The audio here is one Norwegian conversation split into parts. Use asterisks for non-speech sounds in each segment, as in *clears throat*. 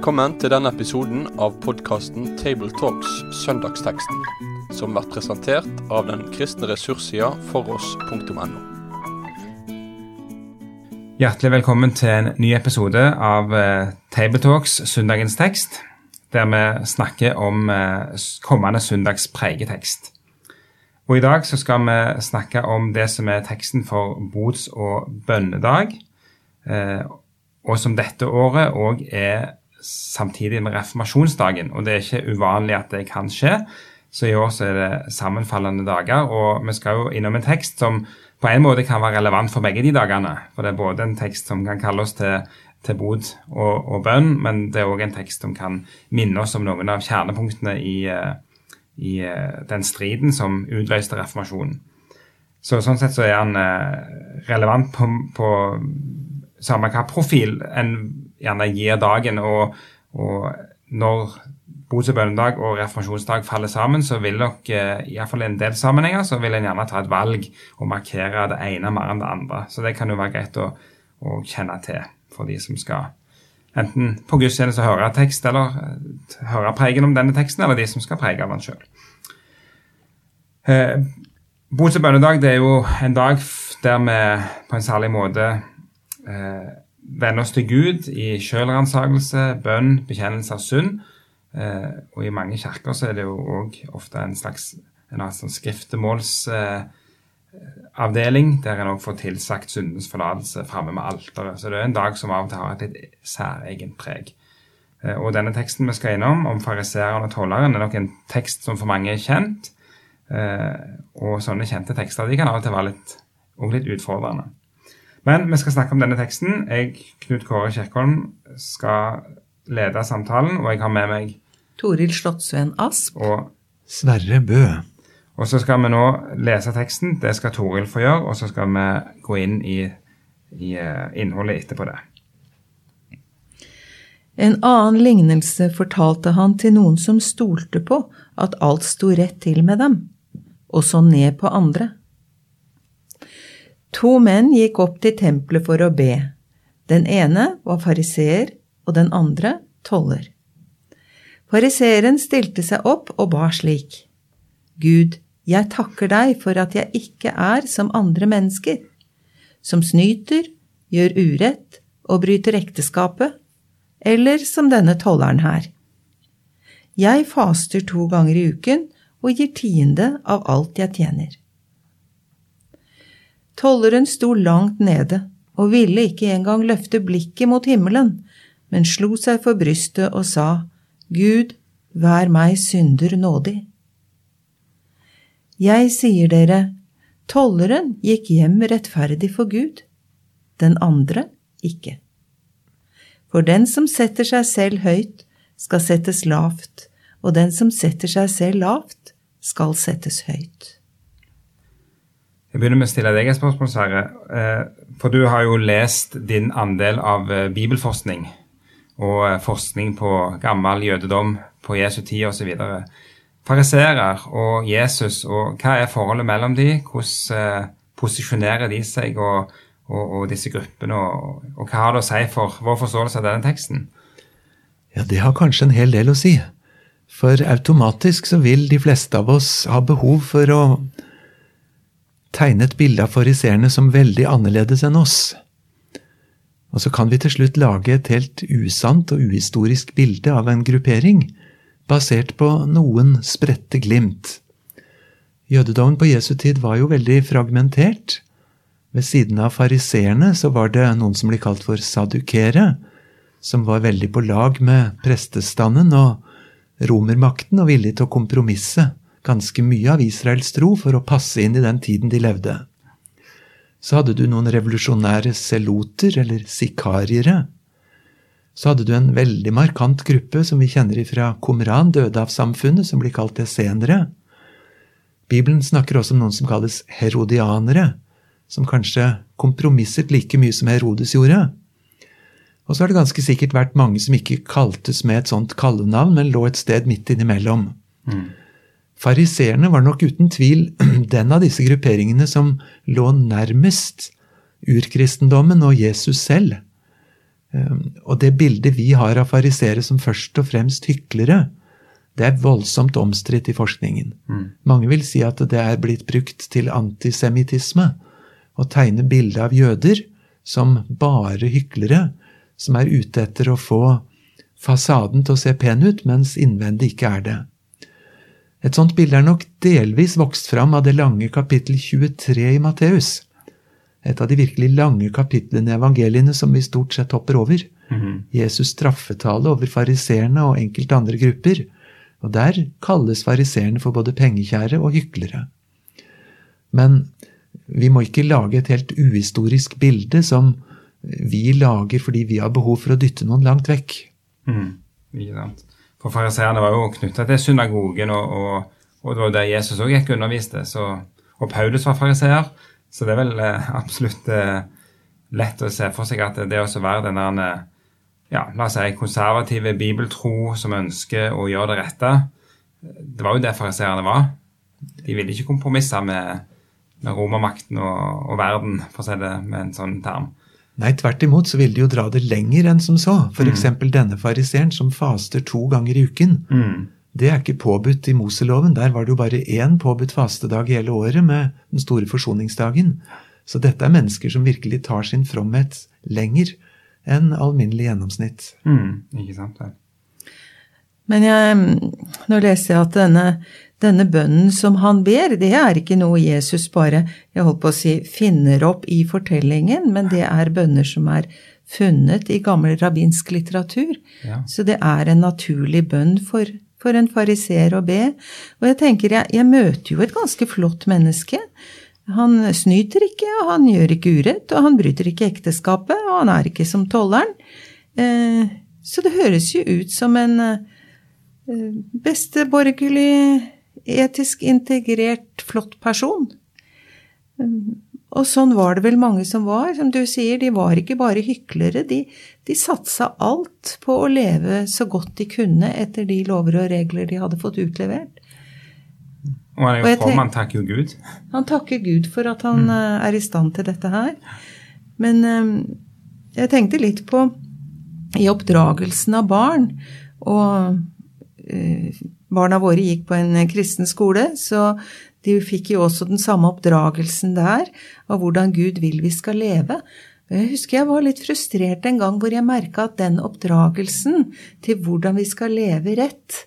Velkommen til denne episoden av podkasten Tabletalks Søndagsteksten, som blir presentert av den kristne ressurssida foross.no. Hjertelig velkommen til en ny episode av eh, Tabletalks Søndagens tekst, der vi snakker om eh, kommende søndags pregetekst. Og I dag så skal vi snakke om det som er teksten for bods- og bønnedag, eh, og som dette året òg er samtidig med reformasjonsdagen. Og det er ikke uvanlig at det kan skje, så i år så er det sammenfallende dager. Og vi skal jo innom en tekst som på en måte kan være relevant for begge de dagene. For det er både en tekst som kan kalle oss til, til bod og, og, bønn, men det er òg en tekst som kan minne oss om noen av kjernepunktene i, eh, i eh, den striden som utløste reformasjonen. Så Sånn sett så er han eh, relevant på, på samme hva profil en gjerne gir dagen. Og, og når bots- og bønnedag og reformasjonsdag faller sammen, så vil nok hvert fall i en del sammenhenger så vil en gjerne ta et valg og markere det ene mer enn det andre. Så det kan jo være greit å, å kjenne til for de som skal enten på gudstjeneste høre tekst, eller eh, høre pregen om denne teksten, eller de som skal prege av den sjøl. Eh, Bots- og bønnedag det er jo en dag der vi på en særlig måte eh, vende oss til Gud i sjølransakelse, bønn, bekjennelse av synd. Eh, og i mange kirker så er det jo òg ofte en slags en sånn skriftemålsavdeling, eh, der en òg får tilsagt syndens forlatelse framme med alteret. Så det er en dag som av og til har et litt særegent preg. Eh, og denne teksten vi skal innom, om fariseeren og tolleren, er nok en tekst som for mange er kjent. Eh, og sånne kjente tekster de kan av og til være litt, litt utfordrende. Men vi skal snakke om denne teksten. Jeg, Knut Kåre Kjerkholm, skal lede samtalen, og jeg har med meg Toril Slottsveen Asp. Og Sverre Bø. Og så skal vi nå lese teksten. Det skal Toril få gjøre, og så skal vi gå inn i, i uh, innholdet etterpå det. En annen lignelse fortalte han til noen som stolte på at alt sto rett til med dem, og så ned på andre. To menn gikk opp til tempelet for å be. Den ene var fariseer, og den andre toller. Fariseeren stilte seg opp og ba slik. Gud, jeg takker deg for at jeg ikke er som andre mennesker, som snyter, gjør urett og bryter ekteskapet, eller som denne tolleren her. Jeg faster to ganger i uken og gir tiende av alt jeg tjener. Tolleren sto langt nede og ville ikke engang løfte blikket mot himmelen, men slo seg for brystet og sa, Gud, vær meg synder nådig. Jeg sier dere, tolleren gikk hjem rettferdig for Gud, den andre ikke. For den som setter seg selv høyt, skal settes lavt, og den som setter seg selv lavt, skal settes høyt. Jeg begynner med å stille deg et spørsmål, Sverre. Eh, for du har jo lest din andel av eh, bibelforskning og eh, forskning på gammel jødedom på Jesu tid osv. Fariserer og Jesus, og hva er forholdet mellom de? Hvordan posisjonerer de seg og, og, og disse gruppene, og, og, hva har det å si for vår forståelse av denne teksten? Ja, det har kanskje en hel del å si. For automatisk så vil de fleste av oss ha behov for å tegne et bilde av fariseerne som veldig annerledes enn oss. Og så kan vi til slutt lage et helt usant og uhistorisk bilde av en gruppering, basert på noen spredte glimt. Jødedommen på Jesu tid var jo veldig fragmentert. Ved siden av fariseerne så var det noen som ble kalt for sadukere, som var veldig på lag med prestestanden og romermakten og villig til å kompromisse ganske mye av Israels tro for å passe inn i den tiden de levde. Så hadde du noen revolusjonære seloter, eller sikariere. Så hadde du en veldig markant gruppe som vi kjenner fra Qumran, dødehavssamfunnet, som blir kalt det senere. Bibelen snakker også om noen som kalles herodianere, som kanskje kompromisset like mye som Herodes gjorde. Og så har det ganske sikkert vært mange som ikke kaltes med et sånt kallenavn, men lå et sted midt innimellom. Mm. Fariseerne var nok uten tvil *clears throat* den av disse grupperingene som lå nærmest urkristendommen og Jesus selv. Um, og det bildet vi har av fariseere som først og fremst hyklere, det er voldsomt omstridt i forskningen. Mange vil si at det er blitt brukt til antisemittisme. Å tegne bilde av jøder som bare hyklere, som er ute etter å få fasaden til å se pen ut, mens innvendig ikke er det. Et sånt bilde er nok delvis vokst fram av det lange kapittel 23 i Matteus. Et av de virkelig lange kapitlene i evangeliene som vi stort sett hopper over. Jesus' straffetale over fariseerne og enkelte andre grupper. Og der kalles fariseerne for både pengekjære og hyklere. Men vi må ikke lage et helt uhistorisk bilde som vi lager fordi vi har behov for å dytte noen langt vekk. Mm, ikke sant. For fariseerne var jo knytta til synagogen, og, og, og, det var jo der Jesus òg gikk og underviste. Så, og Paulus var fariseer, så det er vel eh, absolutt eh, lett å se for seg at det å være den der eh, ja, la oss si, konservative bibeltro som ønsker å gjøre det rette. Det var jo det fariseerne var. De ville ikke kompromisse med, med romermakten og, og, verden, for å si det med en sånn term. Nei, tvert imot så ville de jo dra det lenger enn som så. F.eks. Mm. denne fariseeren som faster to ganger i uken. Mm. Det er ikke påbudt i Moseloven. Der var det jo bare én påbudt fastedag i hele året med den store forsoningsdagen. Så dette er mennesker som virkelig tar sin fromhet lenger enn alminnelig gjennomsnitt. Mm, ikke sant det. Men jeg, nå leser jeg at denne, denne bønnen som han ber, det er ikke noe Jesus bare jeg holdt på å si, finner opp i fortellingen, men det er bønner som er funnet i gammel rabbinsk litteratur. Ja. Så det er en naturlig bønn for, for en fariseer å be. Og jeg tenker, jeg, jeg møter jo et ganske flott menneske. Han snyter ikke, og han gjør ikke urett, og han bryter ikke ekteskapet, og han er ikke som tolleren. Eh, så det høres jo ut som en eh, besteborgerlig, etisk integrert, flott person. Eh, og sånn var det vel mange som var. Som du sier, de var ikke bare hyklere. De, de satsa alt på å leve så godt de kunne etter de lover og regler de hadde fått utlevert. Og han er jo jeg tenk- han takker jo Gud. Han takker Gud for at han mm. er i stand til dette her. Men eh, jeg tenkte litt på i oppdragelsen av barn, og eh, barna våre gikk på en kristen skole, så de fikk jo også den samme oppdragelsen der av hvordan Gud vil vi skal leve. Jeg husker jeg var litt frustrert en gang hvor jeg merka at den oppdragelsen til hvordan vi skal leve rett,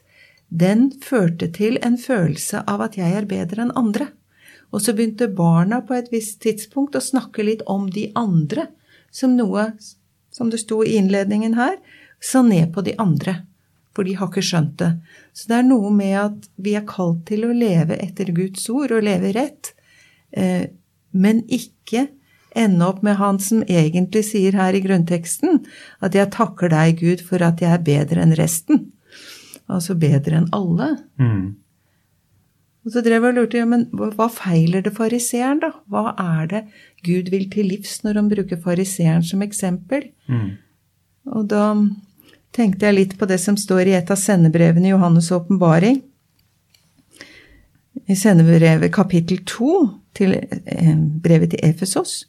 den førte til en følelse av at jeg er bedre enn andre. Og så begynte barna på et visst tidspunkt å snakke litt om de andre, som noe, som det sto i innledningen her, så ned på de andre. For de har ikke skjønt det. Så det er noe med at vi er kalt til å leve etter Guds ord og leve rett, eh, men ikke ende opp med han som egentlig sier her i grunnteksten, at jeg takker deg, Gud, for at jeg er bedre enn resten. Altså bedre enn alle. Mm. Og så drev jeg og lurte, ja, men hva feiler det fariseeren, da? Hva er det Gud vil til livs når han bruker fariseeren som eksempel? Mm. Og da tenkte jeg litt på det som står i et av sendebrevene i Johannes' åpenbaring. I sendebrevet kapittel 2 til eh, brevet til Efesos,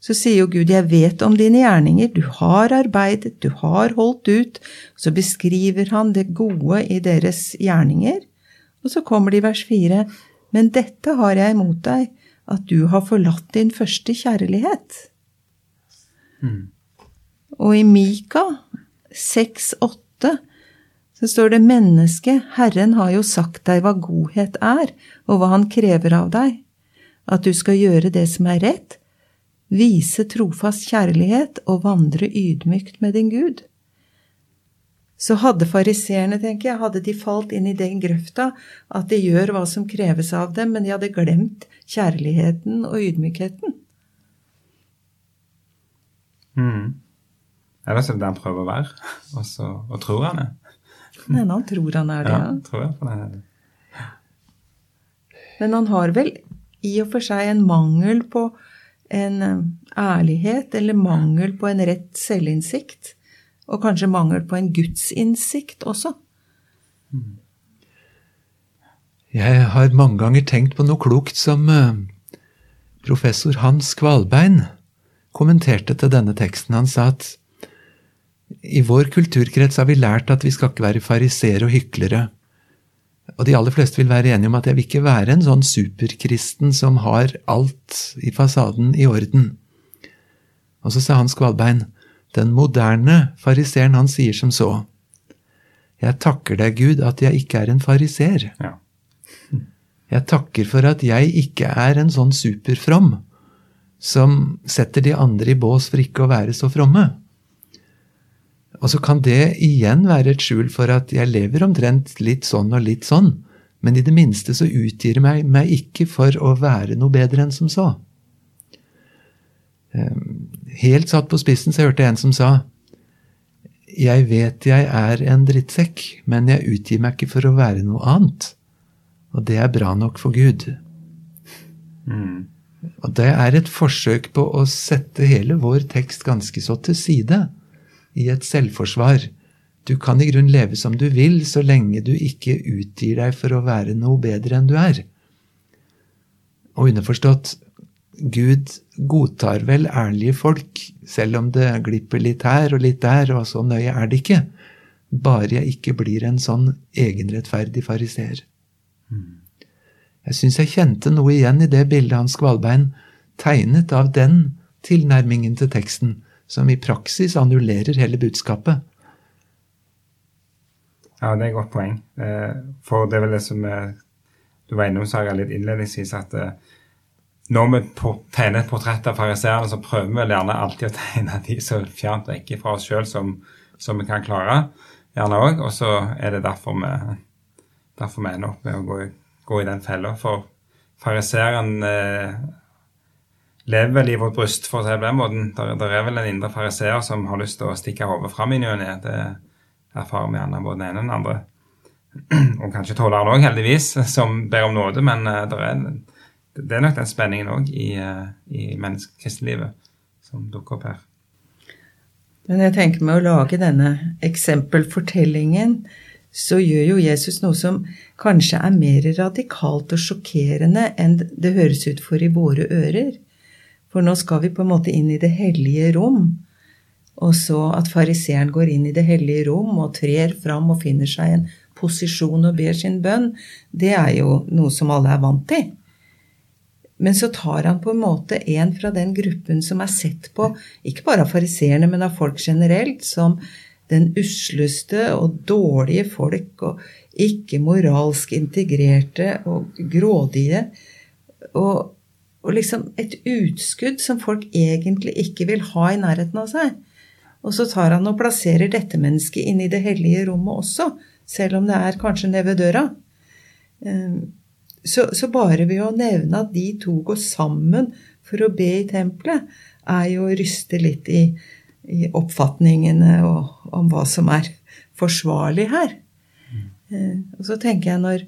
så sier jo Gud, jeg vet om dine gjerninger, du har arbeidet, du har holdt ut. Så beskriver han det gode i deres gjerninger. Og så kommer det i vers 4, men dette har jeg imot deg, at du har forlatt din første kjærlighet. Og i Mika 6,8 så står det menneske, Herren har jo sagt deg hva godhet er, og hva han krever av deg, at du skal gjøre det som er rett, vise trofast kjærlighet og vandre ydmykt med din Gud. Så hadde fariseerne, tenker jeg, hadde de falt inn i den grøfta at de gjør hva som kreves av dem, men de hadde glemt kjærligheten og ydmykheten. Mm. Er det det han prøver å være, og så og tror han er. Men han tror han er det, Ja, ja. tror jeg på det. Men han har vel i og for seg en mangel på en eh, ærlighet, eller mangel på en rett selvinnsikt. Og kanskje mangel på en gudsinnsikt også. Jeg har mange ganger tenkt på noe klokt som eh, professor Hans Kvalbein kommenterte til denne teksten. Han sa at I vår kulturkrets har vi lært at vi skal ikke være fariseere og hyklere. Og de aller fleste vil være enige om at jeg vil ikke være en sånn superkristen som har alt i fasaden i orden. Og så sa Hans Kvalbein, den moderne fariseeren, han sier som så. Jeg takker deg, Gud, at jeg ikke er en fariser. Ja. Jeg takker for at jeg ikke er en sånn superfrom som setter de andre i bås for ikke å være så fromme. Og så kan det igjen være et skjul for at jeg lever omtrent litt sånn og litt sånn, men i det minste så utgir jeg meg, meg ikke for å være noe bedre enn som så. Ehm, helt satt på spissen så hørte jeg en som sa jeg vet jeg er en drittsekk, men jeg utgir meg ikke for å være noe annet. Og det er bra nok for Gud. Mm. Og det er et forsøk på å sette hele vår tekst ganske så til side i et selvforsvar. Du kan i grunn leve som du vil, så lenge du ikke utgir deg for å være noe bedre enn du er. Og underforstått, Gud godtar vel ærlige folk, selv om det glipper litt her og litt der, og så nøye er det ikke. Bare jeg ikke blir en sånn egenrettferdig fariseer. Jeg syns jeg kjente noe igjen i det bildet Hans Skvalbein tegnet av den tilnærmingen til teksten, som i praksis annullerer hele budskapet. Ja, det er et godt poeng. Eh, For det er vel det som du var innom, Saga, litt innledningsvis, at eh, når vi tegner et portrett av fariseerne, så prøver vi gjerne alltid å *laughs* tegne de så fjernt vekk fra oss sjøl som, som vi kan klare. Gjerne òg. Og så er det derfor vi, derfor vi ender opp med å gå, gå i den fella. For fariseeren eh, lever vel i vårt bryst, for å si det på den måten. Der, der er vel en indre fariseer som har lyst til å stikke hodet fram i ny og ne. Det erfarer vi gjerne både den ene og den andre. *clears throat* Og kanskje tolleren òg, heldigvis, *laughs* som ber om nåde. Men eh, der er, det er nok den spenningen òg i, eh, i menneskekristenlivet som dukker opp her. Men jeg tenker med å lage denne eksempelfortellingen, så gjør jo Jesus noe som kanskje er mer radikalt og sjokkerende enn det høres ut for i våre ører. For nå skal vi på en måte inn i det hellige rom. Og så at fariseeren går inn i det hellige rom og trer fram og finner seg en posisjon og ber sin bønn, det er jo noe som alle er vant til. Men så tar han på en måte en fra den gruppen som er sett på, ikke bare av fariseerne, men av folk generelt, som den usleste og dårlige folk, og ikke moralsk integrerte og grådige. Og, og liksom et utskudd som folk egentlig ikke vil ha i nærheten av seg. Og så tar han og plasserer dette mennesket inn i det hellige rommet også, selv om det er kanskje nede ved døra. Ehm, Så, så bare ved å nevne at de to går sammen for å be i tempelet, er jo å ryste litt i, i oppfatningene og, om hva som er forsvarlig her. Eh, Og så tenker jeg når,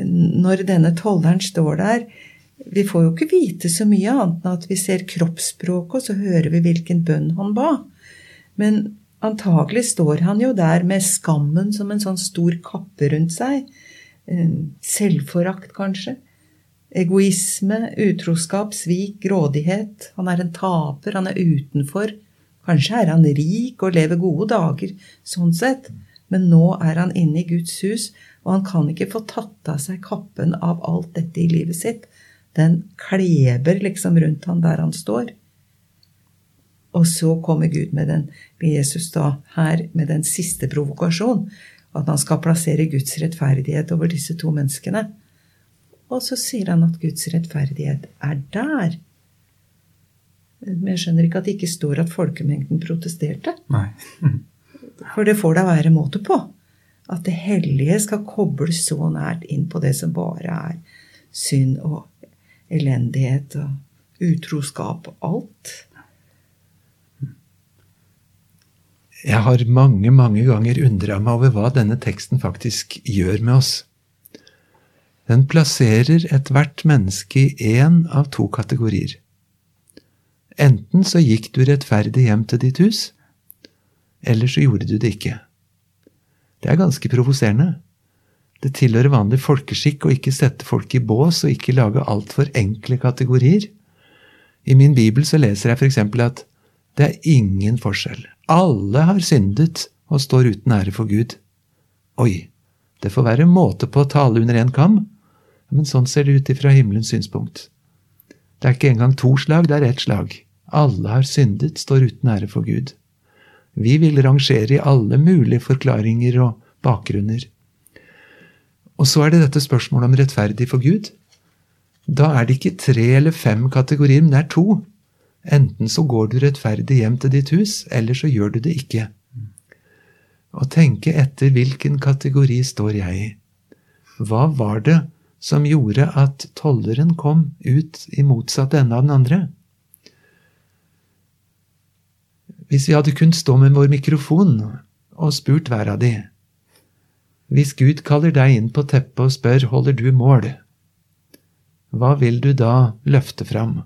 når denne tolleren står der Vi får jo ikke vite så mye annet enn at vi ser kroppsspråket, og så hører vi hvilken bønn han ba. Men antagelig står han jo der med skammen som en sånn stor kappe rundt seg. Selvforakt, kanskje. Egoisme, utroskap, svik, grådighet. Han er en taper, han er utenfor. Kanskje er han rik og lever gode dager, sånn sett. Men nå er han inne i Guds hus, og han kan ikke få tatt av seg kappen av alt dette i livet sitt. Den kleber liksom rundt han der han står. Og så kommer Gud med den, med Jesus da her med den siste provokasjon. At han skal plassere Guds rettferdighet over disse to menneskene. Og så sier han at Guds rettferdighet er der. Men jeg skjønner ikke at det ikke står at folkemengden protesterte. Nei. *laughs* For det får da være måte på. At det hellige skal kobles så nært inn på det som bare er synd og elendighet og utroskap og alt. Jeg har mange, mange ganger undra meg over hva denne teksten faktisk gjør med oss. Den plasserer ethvert menneske i én av to kategorier. Enten så gikk du rettferdig hjem til ditt hus, eller så gjorde du det ikke. Det er ganske provoserende. Det tilhører vanlig folkeskikk å ikke sette folk i bås og ikke lage altfor enkle kategorier. I min bibel så leser jeg f.eks. at Det er ingen forskjell. Alle har syndet og står uten ære for Gud. Oi, det får være måte på å tale under én kam, men sånn ser det ut ifra himmelens synspunkt. Det er ikke engang to slag, det er ett slag. Alle har syndet, står uten ære for Gud. Vi vil rangere i alle mulige forklaringer og bakgrunner. Og så er det dette spørsmålet om rettferdig for Gud. Da er det ikke tre eller fem kategorier, men det er to. Enten så går du rettferdig hjem til ditt hus, eller så gjør du det ikke. Og tenke etter hvilken kategori står jeg i. Hva var det som gjorde at tolleren kom ut i motsatt ende av den andre. Hvis vi hadde kunnet stå med vår mikrofon og spurt hver av de Hvis Gud kaller deg inn på teppet og spør holder du mål, hva vil du da løfte fram?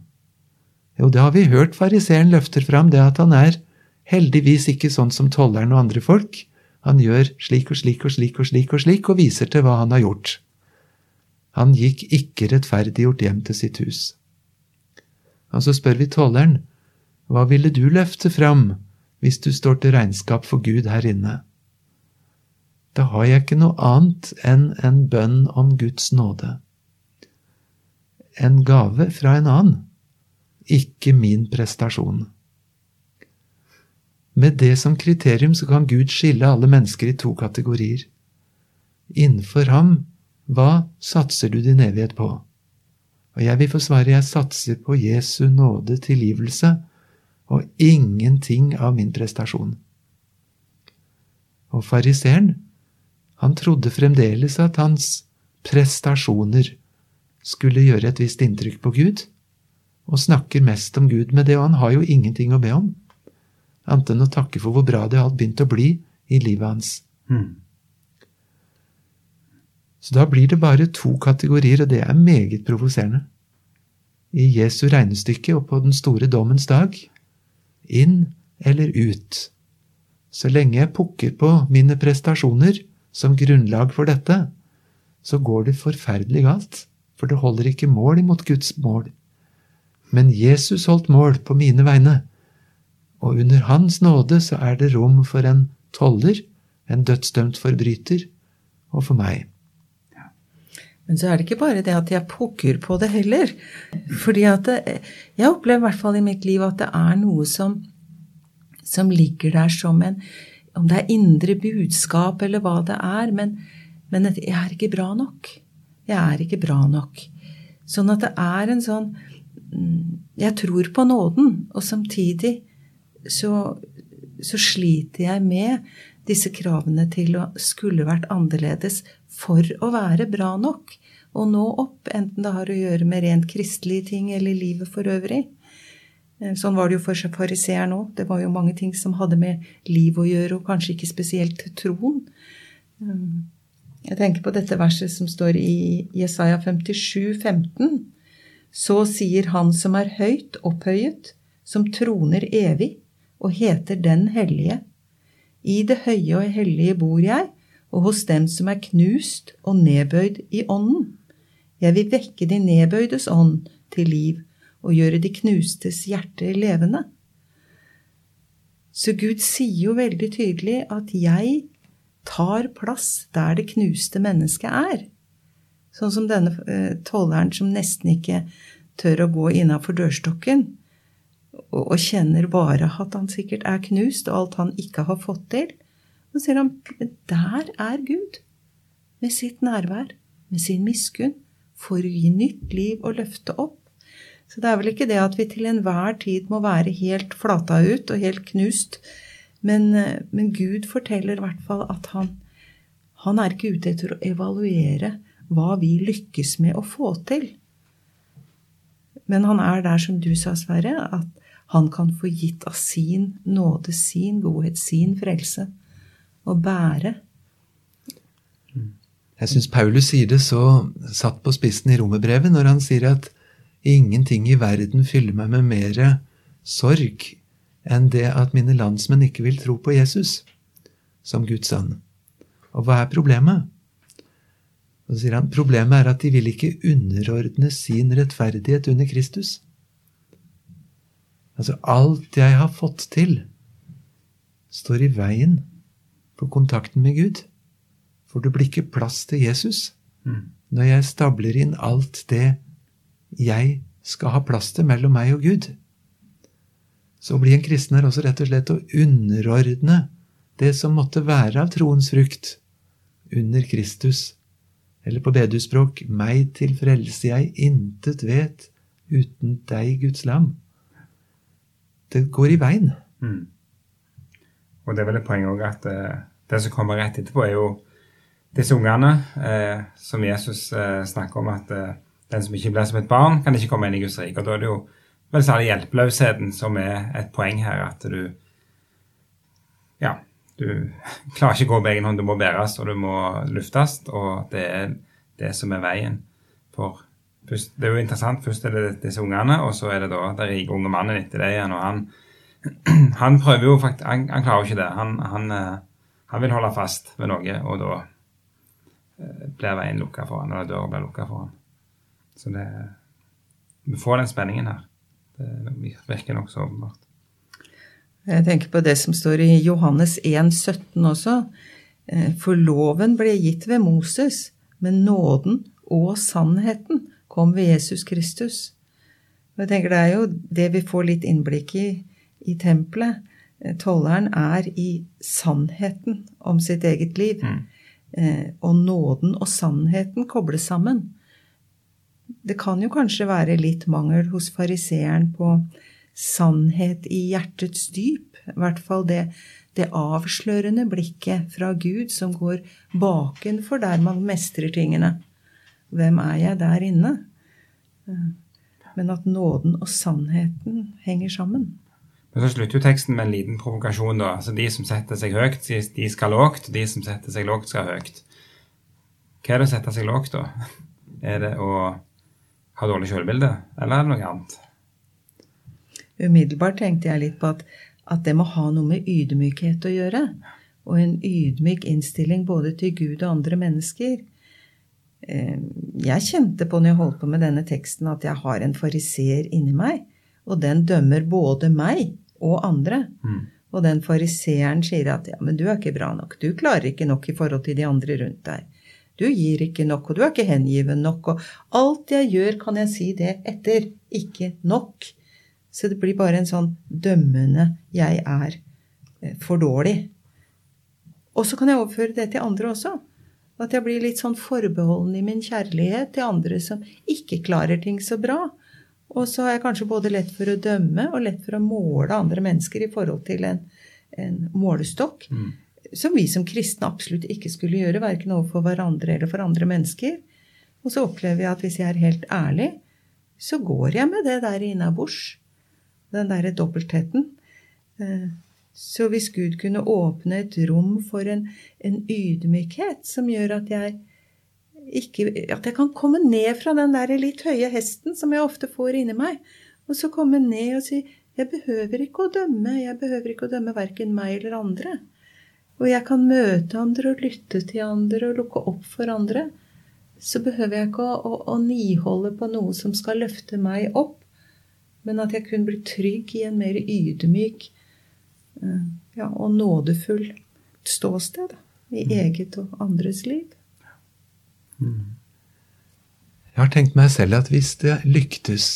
Jo, det har vi hørt fariseeren løfter fram, det at han er heldigvis ikke sånn som tolleren og andre folk. Han gjør slik og slik og slik og slik og slik og viser til hva han har gjort. Han gikk ikke rettferdiggjort hjem til sitt hus. Og så spør vi tolleren, hva ville du løfte fram hvis du står til regnskap for Gud her inne? Da har jeg ikke noe annet enn en bønn om Guds nåde. En gave fra en annen, ikke min prestasjon. Med det som kriterium så kan Gud skille alle mennesker i to kategorier. Innenfor ham hva satser du din evighet på? Og jeg vil få svare jeg satser på Jesu nåde, tilgivelse, og ingenting av min prestasjon. Og fariseeren, han trodde fremdeles at hans prestasjoner skulle gjøre et visst inntrykk på Gud, og snakker mest om Gud med det, og han har jo ingenting å be om, annet enn å takke for hvor bra det alt begynte å bli i livet hans. Mm. Så da blir det bare to kategorier, og det er meget provoserende. I Jesu regnestykke og på den store dommens dag inn eller ut. Så lenge jeg pukker på mine prestasjoner som grunnlag for dette, så går det forferdelig galt, for det holder ikke mål imot Guds mål. Men Jesus holdt mål på mine vegne, og under Hans nåde så er det rom for en toller, en dødsdømt forbryter, og for meg. Men så er det ikke bare det at jeg pukker på det heller. Fordi at det, Jeg opplever i hvert fall i mitt liv at det er noe som, som ligger der som en Om det er indre budskap eller hva det er, men, men jeg er ikke bra nok. Jeg er ikke bra nok. Sånn at det er en sånn mm, Jeg tror på nåden, og samtidig så, så sliter jeg med disse kravene til å skulle vært annerledes for å være bra nok og nå opp, enten det har å gjøre med rent kristelige ting eller livet for øvrig. Eh, sånn var det jo for fariseeren òg. Det var jo mange ting som hadde med liv å gjøre, og kanskje ikke spesielt troen. Eh, jeg tenker på dette verset som står i Jesaja 57, 15. Så sier Han som er høyt opphøyet, som troner evig, og heter Den hellige. I det høye og hellige bor jeg, og hos dem som er knust og nedbøyd i ånden. Jeg vil vekke de nedbøydes ånd til liv og gjøre de knustes hjerter levende. Så Gud sier jo veldig tydelig at jeg tar plass der det knuste mennesket er. Sånn som denne eh, tolleren som nesten ikke tør å gå innafor dørstokken, og kjenner bare at han sikkert er knust, og alt han ikke har fått til. Så sier han der er Gud, med sitt nærvær, med sin miskunn, for å gi nytt liv og løfte opp. Så det er vel ikke det at vi til enhver tid må være helt flata ut og helt knust, men, men Gud forteller i hvert fall at han, han er ikke ute etter å evaluere hva vi lykkes med å få til. Men han er der, som du sa, Sverre, at han kan få gitt av sin nåde, sin godhet, sin frelse å bære. Jeg syns Paulus sier det så satt på spissen i romerbrevet når han sier at ingenting i verden fyller meg med mer sorg enn det at mine landsmenn ikke vil tro på Jesus som Guds sønn. Og hva er problemet? Og så sier han problemet er at de vil ikke underordne sin rettferdighet under Kristus. Altså, alt jeg har fått til, står i veien for kontakten med Gud. For det blir ikke plass til Jesus når jeg stabler inn alt det jeg skal ha plass til mellom meg og Gud. Så å bli en kristen er også rett og slett å underordne det som måtte være av troens frukt, under Kristus. Eller på bedusspråk meg til frelse jeg intet vet uten deg, Guds lam. Det går i veien. Mm. Og det er vel et poeng òg at eh, det som kommer rett etterpå, er jo disse ungene eh, som Jesus eh, snakker om at eh, den som ikke blir som et barn, kan ikke komme inn i Guds rike. Og da er det jo vel særlig hjelpeløsheten som er et poeng her. At du ja, du *laughs* klarer ikke å gå på egen hånd. Du må bæres, og du må luftes. Og det er det som er veien. For først, Det er jo interessant. Først er det disse ungene, og så er det da den rike unge mannen etter det igjen. og han, *clears throat* han prøver jo faktisk, han, han klarer jo ikke det. Han, han, eh, han vil holde fast ved noe, og da eh, blir veien lukka for han, eller døra blir lukka for han. Så det Vi får den spenningen her. Det virker nokså åpenbart. Jeg tenker på det som står i Johannes 1, 17 også. Eh, For loven ble gitt ved Moses, men nåden og sannheten kom ved Jesus Kristus. Og jeg tenker Det er jo det vi får litt innblikk i i tempelet. Eh, Tolleren er i sannheten om sitt eget liv. Mm. Og nåden og sannheten kobles sammen. Det kan jo kanskje være litt mangel hos fariseeren på sannhet i hjertets dyp. I hvert fall det, det avslørende blikket fra Gud som går bakenfor der man mestrer tingene. Hvem er jeg der inne? Men at nåden og sannheten henger sammen. Men så slutter jo teksten med en liten provokasjon. da. Altså De som setter seg høyt, de- skal lågt. De som setter seg lågt, skal høyt. Hva er det å sette seg lågt, da? Er det å ha dårlig kjørebilde, eller er det noe annet? Umiddelbart tenkte jeg litt på at, at det må ha noe med ydmykhet å gjøre. Og en ydmyk innstilling både til Gud og andre mennesker. Eh, Jeg kjente på når jeg holdt på med denne teksten, at jeg har en fariseer inni meg. Og den dømmer både meg og andre. Og den fariseeren sier at ja, men du er ikke bra nok. Du klarer ikke nok i forhold til de andre rundt deg. Du gir ikke nok, og du er ikke hengiven nok. Og alt jeg gjør, kan jeg si det etter. Ikke nok. Så det blir bare en sånn dømmende 'jeg er eh, for dårlig'. Og så kan jeg overføre det til andre også. At jeg blir litt sånn forbeholden i min kjærlighet til andre som ikke klarer ting så bra. Og så har jeg kanskje både lett for å dømme og lett for å måle andre mennesker i forhold til en, en målestokk. Som vi som kristne absolutt ikke skulle gjøre, verken overfor hverandre eller for andre mennesker. Og så opplever jeg at hvis jeg er helt ærlig, så går jeg med det der innabords. Den derre dobbeltheten. Eh, Så hvis Gud kunne åpne et rom for en, en ydmykhet som gjør at jeg ikke, at jeg kan komme ned fra den der litt høye hesten som jeg ofte får inni meg, og så komme ned og si jeg behøver ikke å dømme, jeg behøver ikke å dømme verken meg eller andre. Og jeg kan møte andre og lytte til andre og lukke opp for andre. Så behøver jeg ikke å, å, å niholde på noe som skal løfte meg opp, men at jeg kunne bli trygg i en mer ydmyk eh, ja, og nådefull ståsted da, i eget og andres liv. Jeg har tenkt meg selv at hvis det lyktes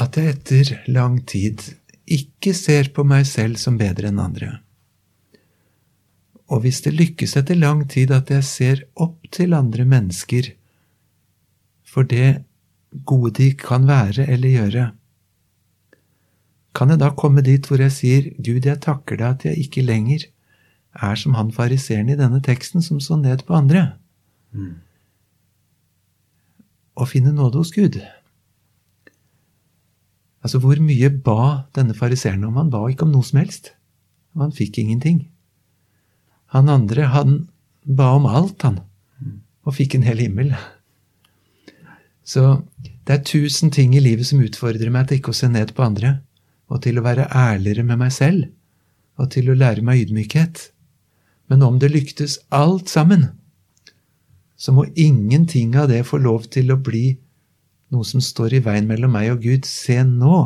at jeg etter lang tid ikke ser på meg selv som bedre enn andre, og hvis det lykkes etter lang tid at jeg ser opp til andre mennesker for det gode de kan være eller gjøre, kan jeg da komme dit hvor jeg sier, Gud, jeg takker deg at jeg ikke lenger er som han fariseeren i denne teksten som så ned på andre? å finne nåde hos Gud. Altså, hvor mye ba denne fariseeren om? Han ba ikke om noe som helst. Og han fikk ingenting. Han andre, han ba om alt, han. Og fikk en hel himmel. Så det er tusen ting i livet som utfordrer meg til ikke å se ned på andre, og til å være ærligere med meg selv, og til å lære meg ydmykhet. Men om det lyktes alt sammen, så må ingenting av det få lov til å bli noe som står i veien mellom meg og Gud. Se, nå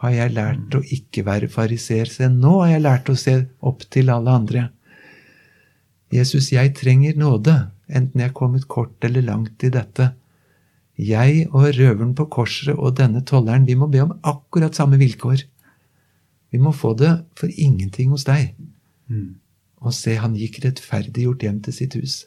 har jeg lært å ikke være fariseer. Se, nå har jeg lært å se opp til alle andre. Jesus, jeg trenger nåde, enten jeg er kommet kort eller langt i dette. Jeg og røveren på korset og denne tolleren, vi må be om akkurat samme vilkår. Vi må få det for ingenting hos deg. Og se, han gikk rettferdiggjort hjem til sitt hus.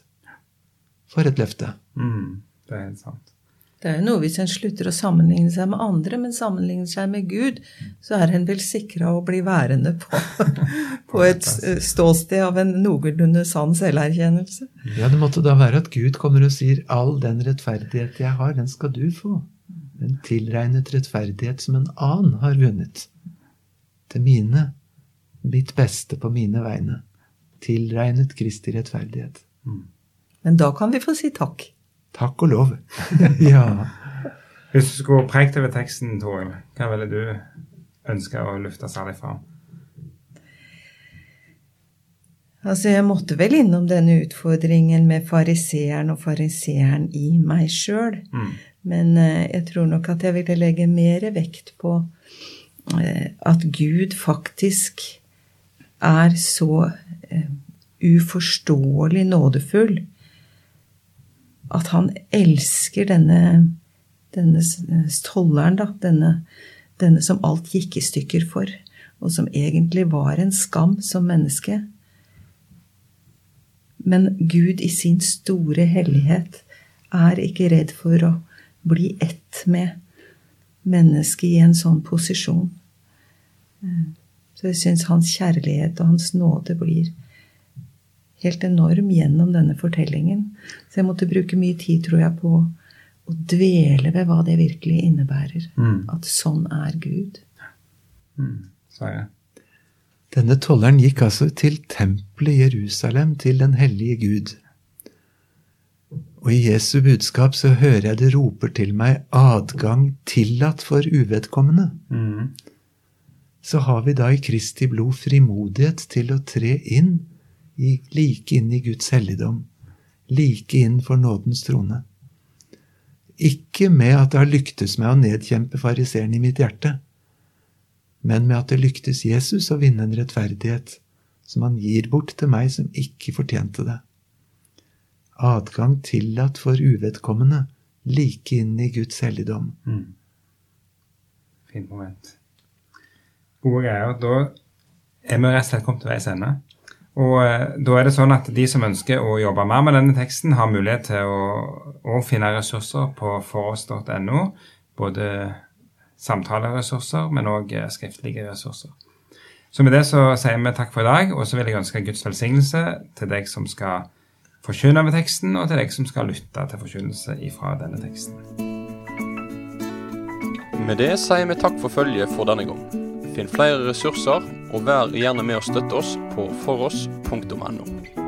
For et løfte. Mm, det er helt sant. Det er jo noe hvis en slutter å sammenligne seg med andre, men sammenligner seg med Gud, så er en vel sikra å bli værende på, *laughs* på et ståsted av en noenlunde sann selverkjennelse. Ja, det måtte da være at Gud kommer og sier all den rettferdighet jeg har, den skal du få. En tilregnet rettferdighet som en annen har vunnet. Til mine, mitt beste på mine vegne. Tilregnet Kristi rettferdighet. Men da kan vi få si takk. Takk og lov. *laughs* ja. Hvis du skulle prekt over teksten, Toril, hva ville du ønske å lufte særlig fram? Altså, jeg måtte vel innom denne utfordringen med fariseeren og fariseeren i meg sjøl. Mm. Men eh, jeg tror nok at jeg ville legge mer vekt på eh, at Gud faktisk er så eh, uforståelig nådefull at han elsker denne, denne tolleren, da, denne, denne som alt gikk i stykker for, og som egentlig var en skam som menneske. Men Gud i sin store hellighet er ikke redd for å bli ett med mennesket i en sånn posisjon. Så jeg syns hans kjærlighet og hans nåde blir helt enorm gjennom denne fortellingen. Så jeg måtte bruke mye tid, tror jeg, på å dvele ved hva det virkelig innebærer. Mm. At sånn er Gud. Mm. Så jeg. Denne tolleren gikk altså til tempelet i Jerusalem, til den hellige Gud. Og i Jesu budskap så hører jeg det roper til meg 'adgang tillatt for uvedkommende'. Mm. Så har vi da i Kristi blod frimodighet til å tre inn, i, like inn i Guds helligdom, like inn for nådens trone. Ikke med at det har lyktes meg å nedkjempe fariseeren i mitt hjerte, men med at det lyktes Jesus å vinne en rettferdighet som han gir bort til meg som ikke fortjente det. Adgang tillatt for uvedkommende, like inn i Guds helligdom. Mm. Fint moment. Gode greier. Da er vi rett og slett kommet til veis ende. Og eh, da er det sånn at de som ønsker å jobbe mer med denne teksten, har mulighet til å, å finne ressurser på foross.no. Både samtaleressurser, men òg skriftlige ressurser. Så med det så sier vi takk for i dag, og så vil jeg ønske Guds velsignelse til deg som skal forkynne med teksten, og til deg som skal lytte til forkynnelse ifra denne teksten. Med det sier vi takk for følget for denne gang. Finn flere ressurser, og vær gjerne med å støtte oss på foross.no.